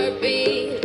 heartbeat.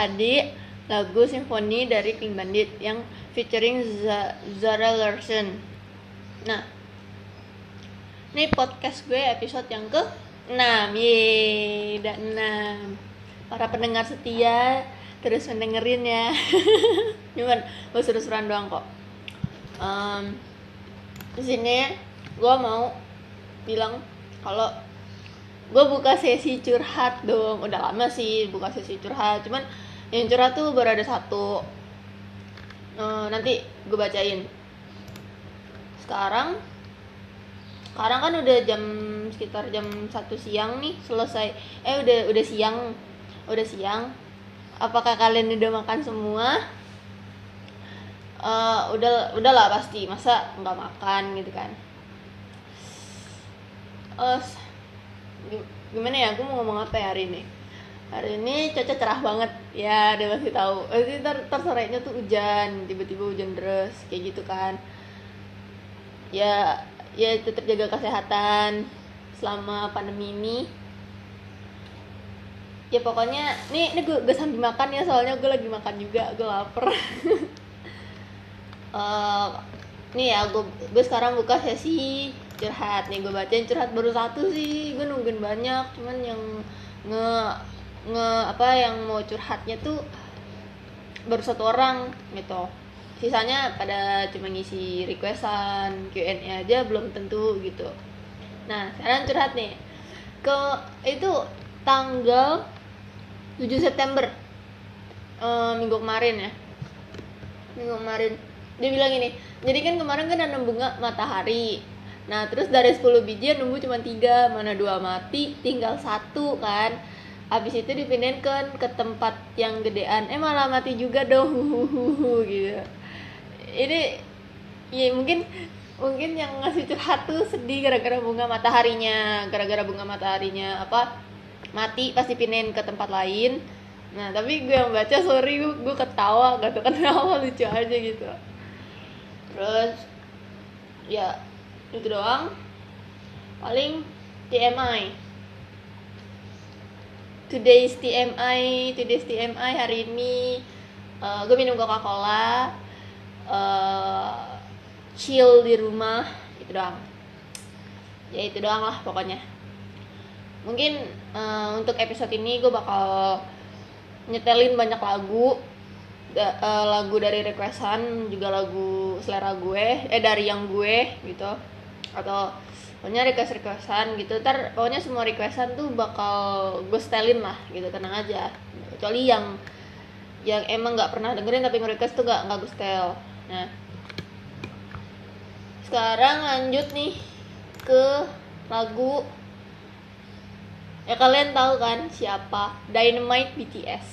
Tadi lagu simfoni dari King Bandit yang featuring Zara Larson. Nah, ini podcast gue episode yang ke 6 Yeay, udah 6 Para pendengar setia terus mendengerin ya. Cuman gue seru-seruan doang kok. Em, di sini gue mau bilang kalau gue buka sesi curhat dong. Udah lama sih buka sesi curhat cuman yang curhat tuh baru ada satu. Eh, nanti gue bacain. Sekarang sekarang kan udah jam sekitar jam satu siang nih selesai. Eh udah udah siang. Udah siang. Apakah kalian udah makan semua? Eh, udah udahlah pasti. Masa nggak makan gitu kan? Gi- gimana ya? Aku mau ngomong apa ya hari ini? Hari ini cuaca cerah banget ya udah pasti tahu. Nanti ntar, ntar sorenya tuh hujan tiba-tiba hujan deras kayak gitu kan. Ya ya tetap jaga kesehatan selama pandemi ini. Ya pokoknya nih ini gue, gue sambil makan ya soalnya gue lagi makan juga gue lapar. Eh, nih ya gue gue sekarang buka sesi curhat. Nih gue bacain curhat baru satu sih. Gue nungguin banyak cuman yang nge nge apa yang mau curhatnya tuh baru satu orang gitu. Sisanya pada cuma ngisi requestan Q&A aja belum tentu gitu. Nah sekarang curhat nih. Ke itu tanggal 7 September. Eh, minggu kemarin ya. Minggu kemarin. Dia bilang gini jadi kan kemarin kan nanam bunga matahari. Nah terus dari 10 biji numbuh cuma tiga mana dua mati tinggal satu kan habis itu dipindahin ke ke tempat yang gedean. Eh malah mati juga dong. Gitu. Ini ya mungkin mungkin yang ngasih curhat tuh sedih gara-gara bunga mataharinya. Gara-gara bunga mataharinya apa mati pasti pindahin ke tempat lain. Nah tapi gue yang baca sorry gue, gue ketawa gak tau kenapa lucu aja gitu. Terus ya itu doang. Paling TMI today's TMI today's TMI hari ini eh, gue minum Coca Cola chill di rumah itu doang. Ya itu doang lah pokoknya. Mungkin eh, untuk episode ini gue bakal nyetelin banyak lagu Da- eh, lagu dari requestan juga lagu selera gue eh dari yang gue gitu. Atau pokoknya request requestan gitu. Ntar pokoknya semua requestan tuh bakal gue setelin lah gitu. Tenang aja. Kecuali yang yang emang nggak pernah dengerin tapi nge-request tuh gak nggak gue setel. Nah. Sekarang lanjut nih ke lagu ya kalian tahu kan siapa? Dynamite BTS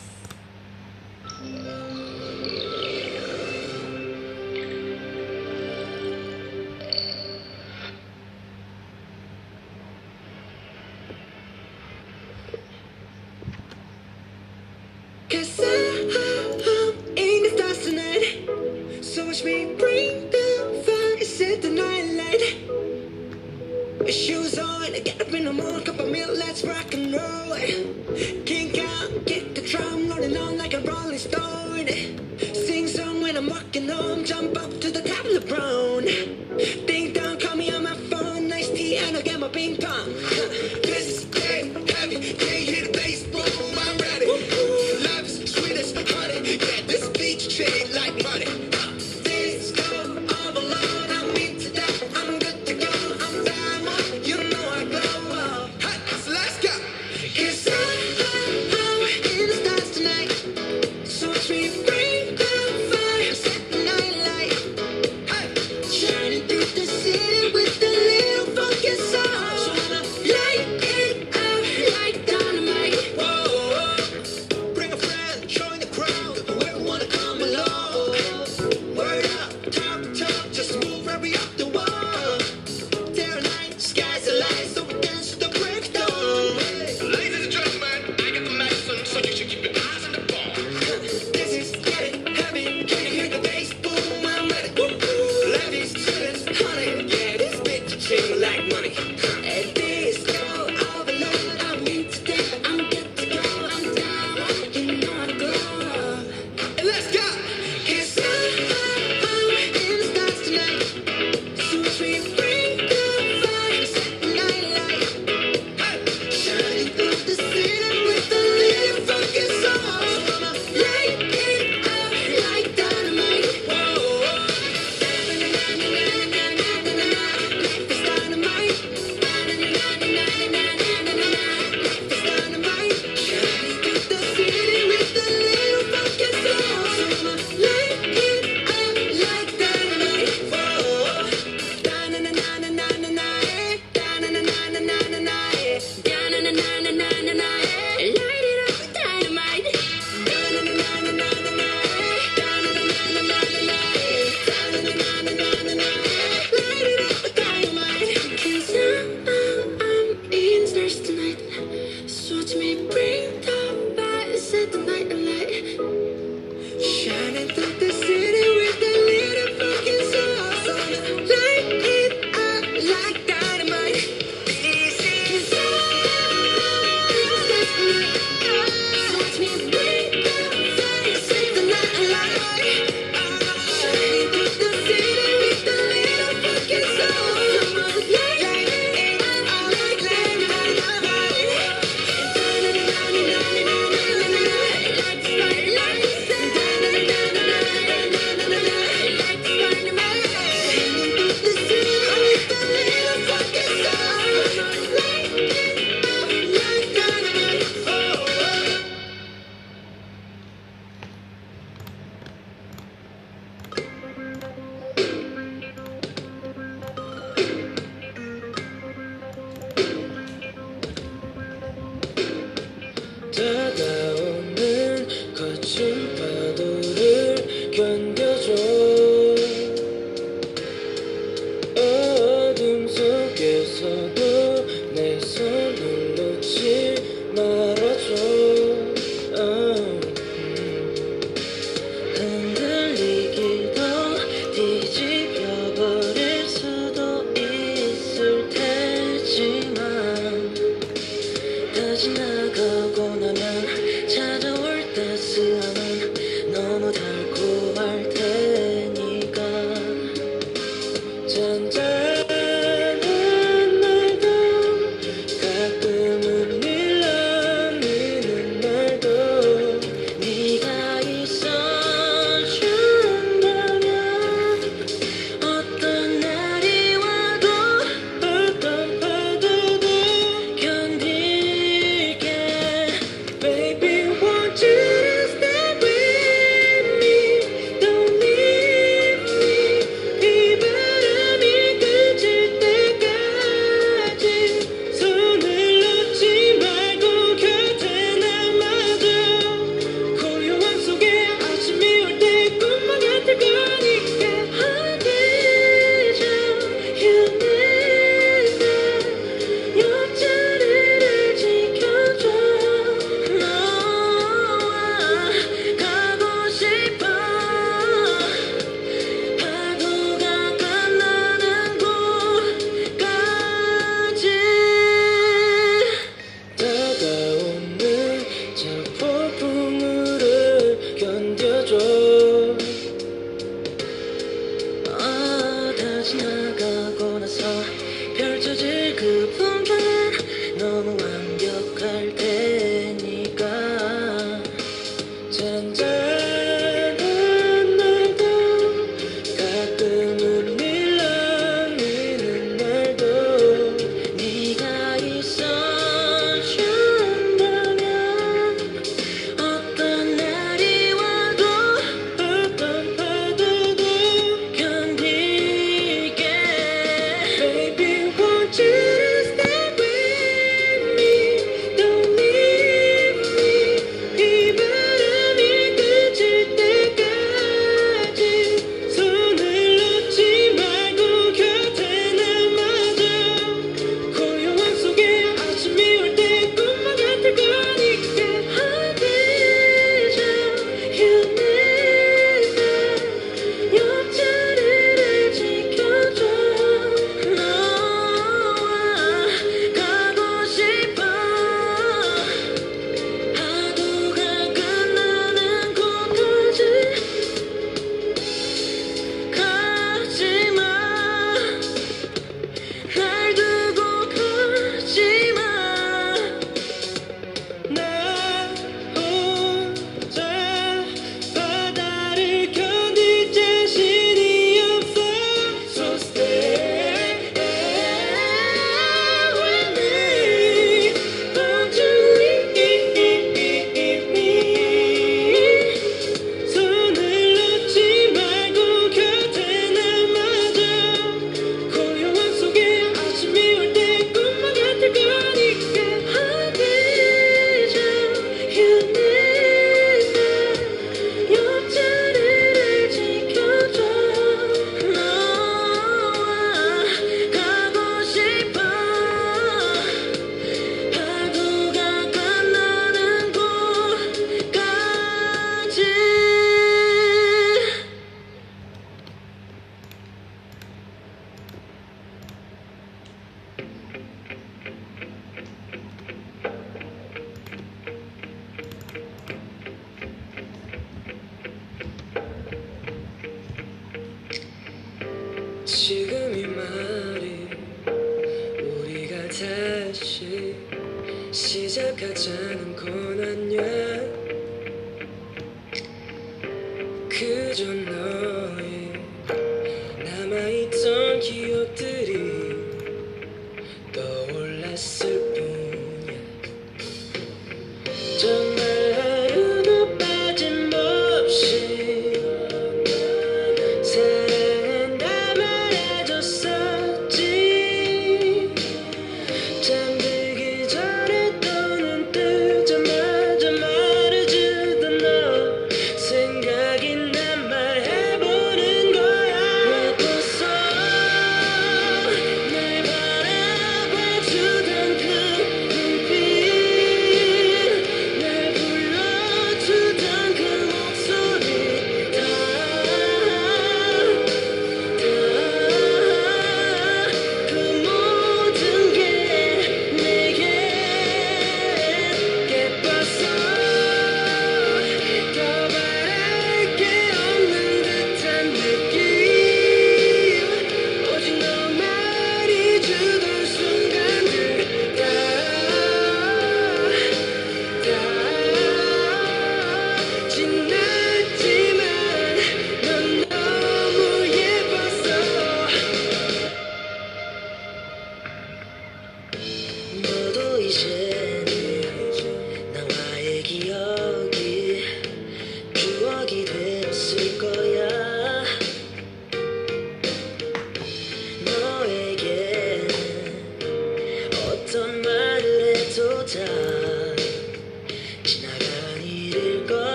시작하자는 건아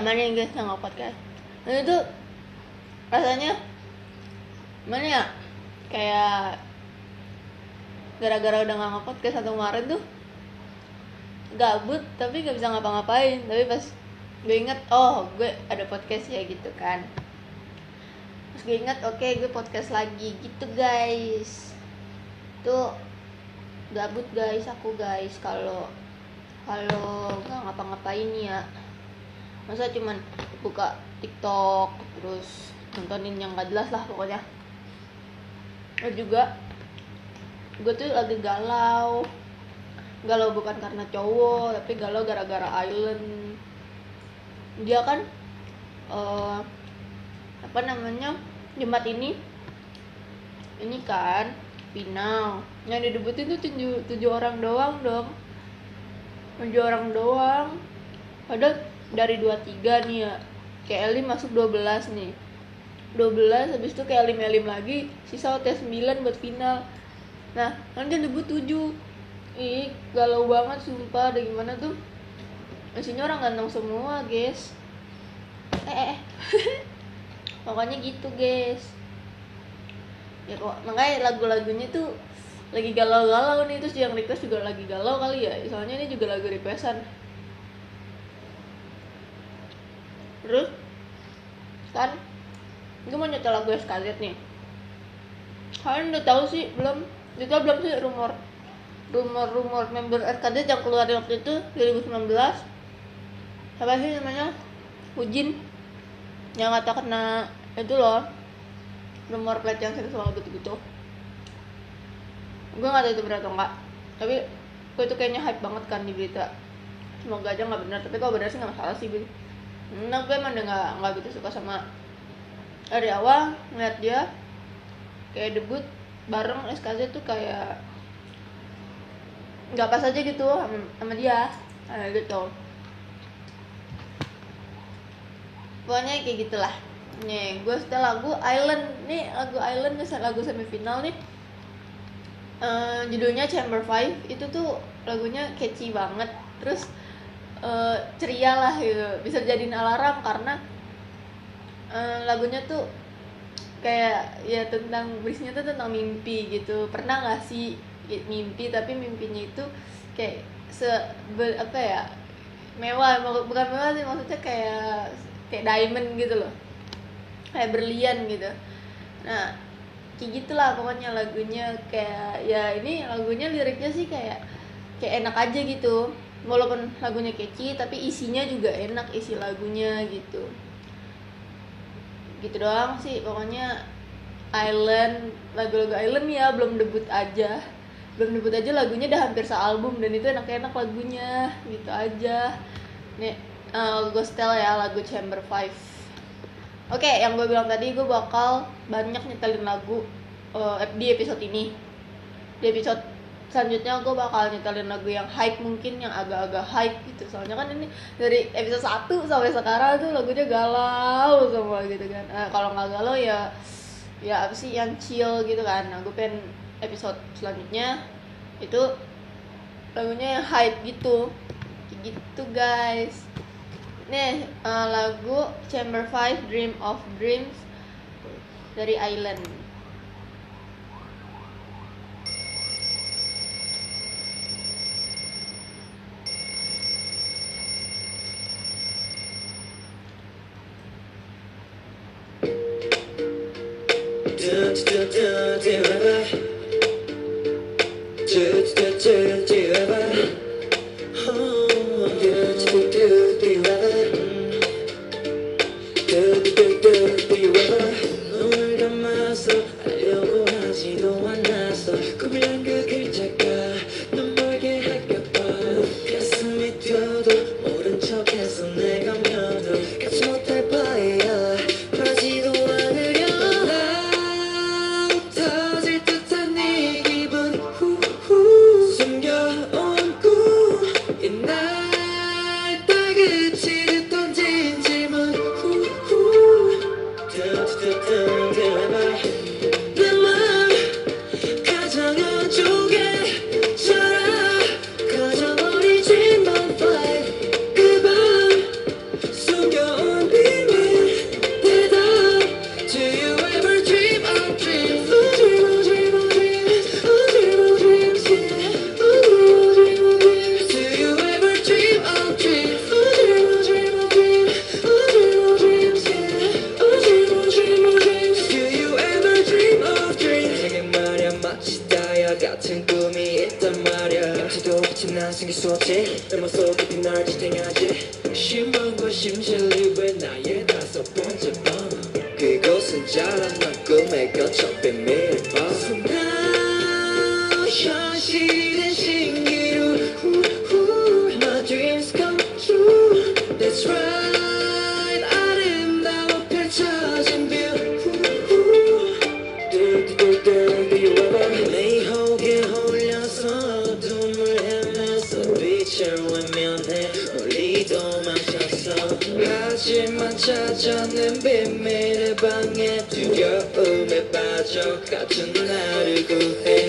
Lama nih guys gak nge-podcast Dan itu rasanya Mana ya? Kayak Gara-gara udah gak nge-podcast satu kemarin tuh gabut tapi gak bisa ngapa-ngapain. Tapi pas gue inget oh gue ada podcast ya gitu kan. Terus gue inget oke gue podcast lagi gitu guys. Tuh gabut guys aku guys. Kalau kalau nggak ngapa-ngapain ya masa cuman buka TikTok terus nontonin yang gak jelas lah pokoknya. Dan juga gue tuh lagi galau. Galau bukan karena cowok tapi galau gara-gara island. Dia kan eh, apa namanya Jumat ini. Ini kan final yang didebutin tuh tujuh, tujuh orang doang dong tujuh orang doang. Padahal dari 23 nih ya. Kayak Elim masuk 12 nih. 12 habis itu kayak Elim Elim lagi sisa OT 9 buat final. Nah dia debut 7 ih galau banget sumpah ada gimana tuh? Isinya orang ganteng semua guys. Eh eh, eh. pokoknya gitu guys. Ya kok makanya lagu-lagunya tuh lagi galau-galau nih. Terus yang request juga lagi galau kali ya. Soalnya ini juga lagu requestan terus kan gue mau nyetel lagu SKZ nih. Kalian udah tahu sih belum? Kita belum sih rumor. Rumor-rumor member SKZ yang keluar waktu itu 2019 apa sih namanya? Ujin. Yang kata kena itu loh rumor pelecehan seksual gitu-gitu gue gak tahu itu benar atau enggak tapi kok itu kayaknya hype banget kan di berita. Semoga aja nggak benar tapi kalau benar sih nggak masalah sih gue nah gue emang udah nggak gitu suka sama dari awal ngeliat dia kayak debut bareng SKZ tuh kayak nggak pas aja gitu sama, sama dia kayak gitu. Pokoknya kayak gitulah. Nih gue setel lagu Island. Nih lagu Island lagu semifinal nih. Eh, judulnya Chamber Five. Itu tuh lagunya catchy banget. Terus eh, ceria lah gitu. Bisa jadiin alarm karena eh, lagunya tuh kayak ya tentang berisinya tuh tentang mimpi gitu. Pernah nggak sih mimpi? Tapi mimpinya itu kayak se be- apa ya mewah. Bukan mewah sih maksudnya kayak kayak diamond gitu loh. Kayak berlian gitu. Nah kayak gitulah pokoknya lagunya. Kayak ya ini lagunya liriknya sih kayak kayak enak aja gitu walaupun lagunya catchy tapi isinya juga enak isi lagunya gitu. Gitu doang sih pokoknya Island lagu-lagu Island ya belum debut aja. Belum debut aja lagunya udah hampir sealbum dan itu enak-enak lagunya gitu aja. Nih uh, Gostel ya lagu Chamber 5 Oke, yang gue bilang tadi gue bakal banyak nyetelin lagu uh, di episode ini. Di episode selanjutnya gue bakal nyetelin lagu yang hype mungkin yang agak-agak hype gitu. Soalnya kan ini dari episode 1 sampai sekarang tuh lagunya galau semua gitu kan. Nah, kalau nggak galau ya ya apa sih yang chill gitu kan. Nah, gue pengen episode selanjutnya itu lagunya yang hype gitu. Gitu guys. Nih, eh, lagu Chamber 5 Dream of Dreams dari Island. do do do do. 저 같은 나를 구해.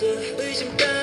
着，旅行。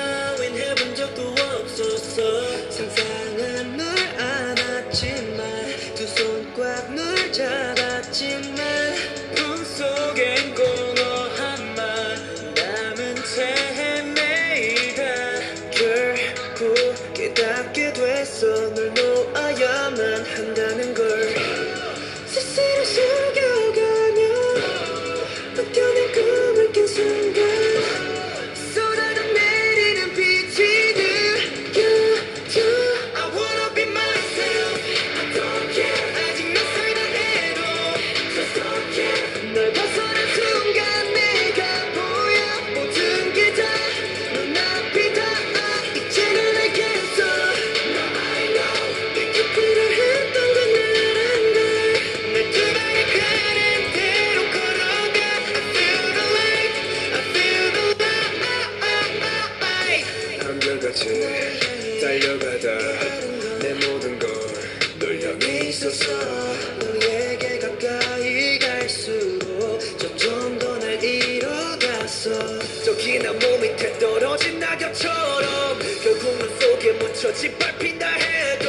떨어진 낙엽처럼 그 결국 눈 속에 묻혀 짓밟힌다 해도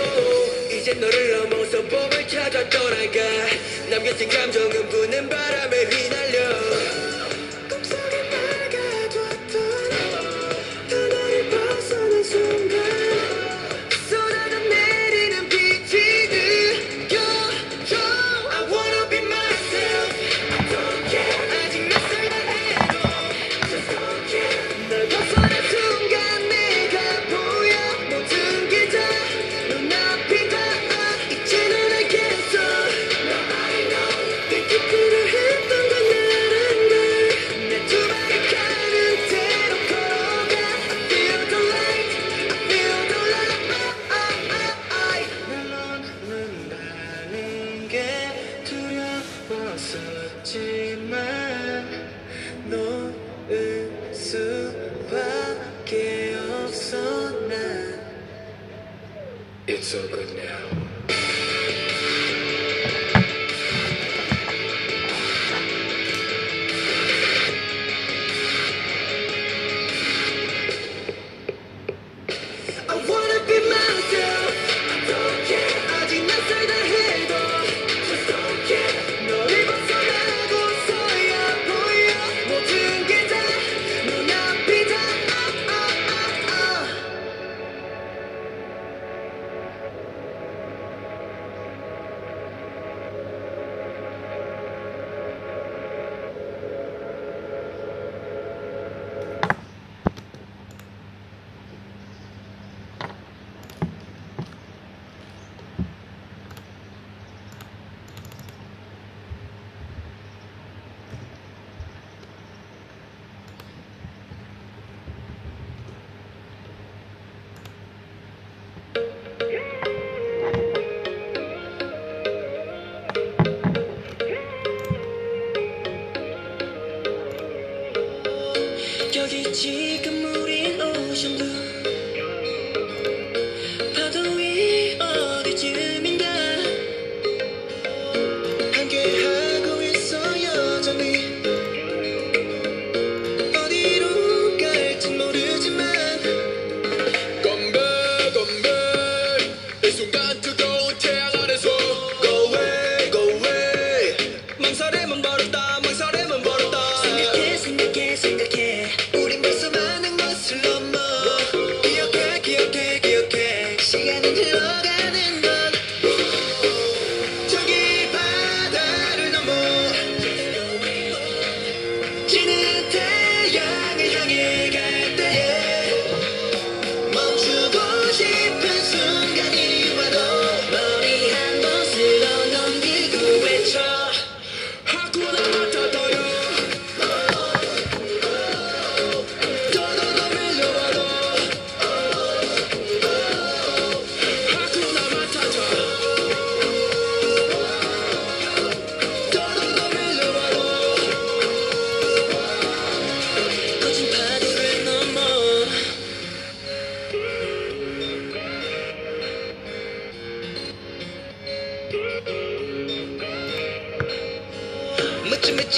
이제 너를 넘어서 봄을 찾아 떠나가 남겨진 감정은 부는 바람에 휘날려.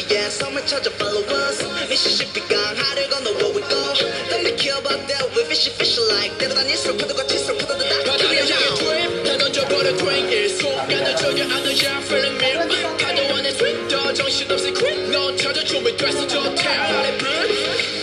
미치미치에 섬을 찾아 follow us 미시시피 강하를 건너 where we go Don't be care about that we fishy fishy like 때려다니 슬퍼도 같이 슬퍼도 다 바다를 향해 트립 다 던져버려 트윙 일순간을 전혀 안 오야 feeling me 파도 안에 swing 더 정신없이 quick 넌 찾아 준비됐어 저 태양 아래 빛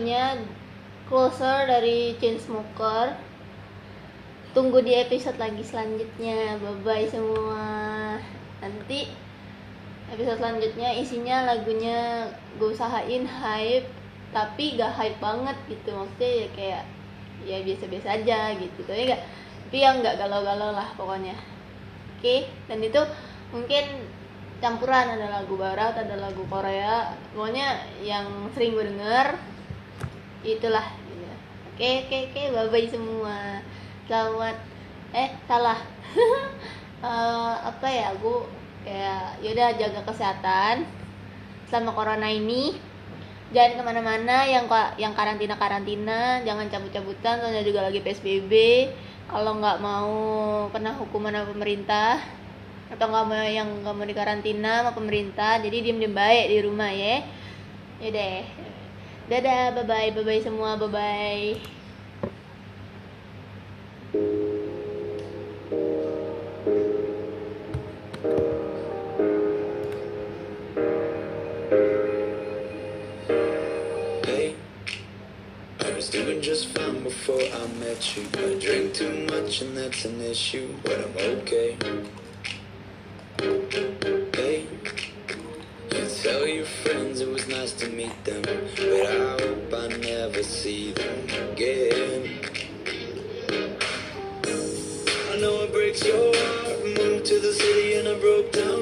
Lagunya? Closer dari Chainsmoker. Tunggu di episode lagi selanjutnya. Bye bye semua. Nanti episode selanjutnya isinya lagunya gue usahain hype tapi gak hype banget gitu maksudnya ya kayak ya biasa-biasa aja gitu tapi gak tapi yang nggak galau-galau lah pokoknya oke dan itu mungkin campuran ada lagu barat ada lagu Korea pokoknya yang sering gue denger itulah gitu. oke oke oke bye bye semua. Selamat eh salah. Eh, apa ya gue kayak yaudah jaga kesehatan selama corona ini. Jangan ke mana-mana yang yang karantina karantina jangan cabut-cabutan soalnya juga lagi psbb kalau nggak mau kena hukuman sama pemerintah atau nggak mau yang nggak mau dikarantina sama pemerintah jadi diem diem baik di rumah ya. Yaudah dadah bye bye bye bye semua bye bye Hey, I was doing just fine before I met you. I drink too much and that's an issue, but I'm okay. Friends it was nice to meet them, but I hope I never see them again. I know it breaks your heart. Moved to the city in a broke down.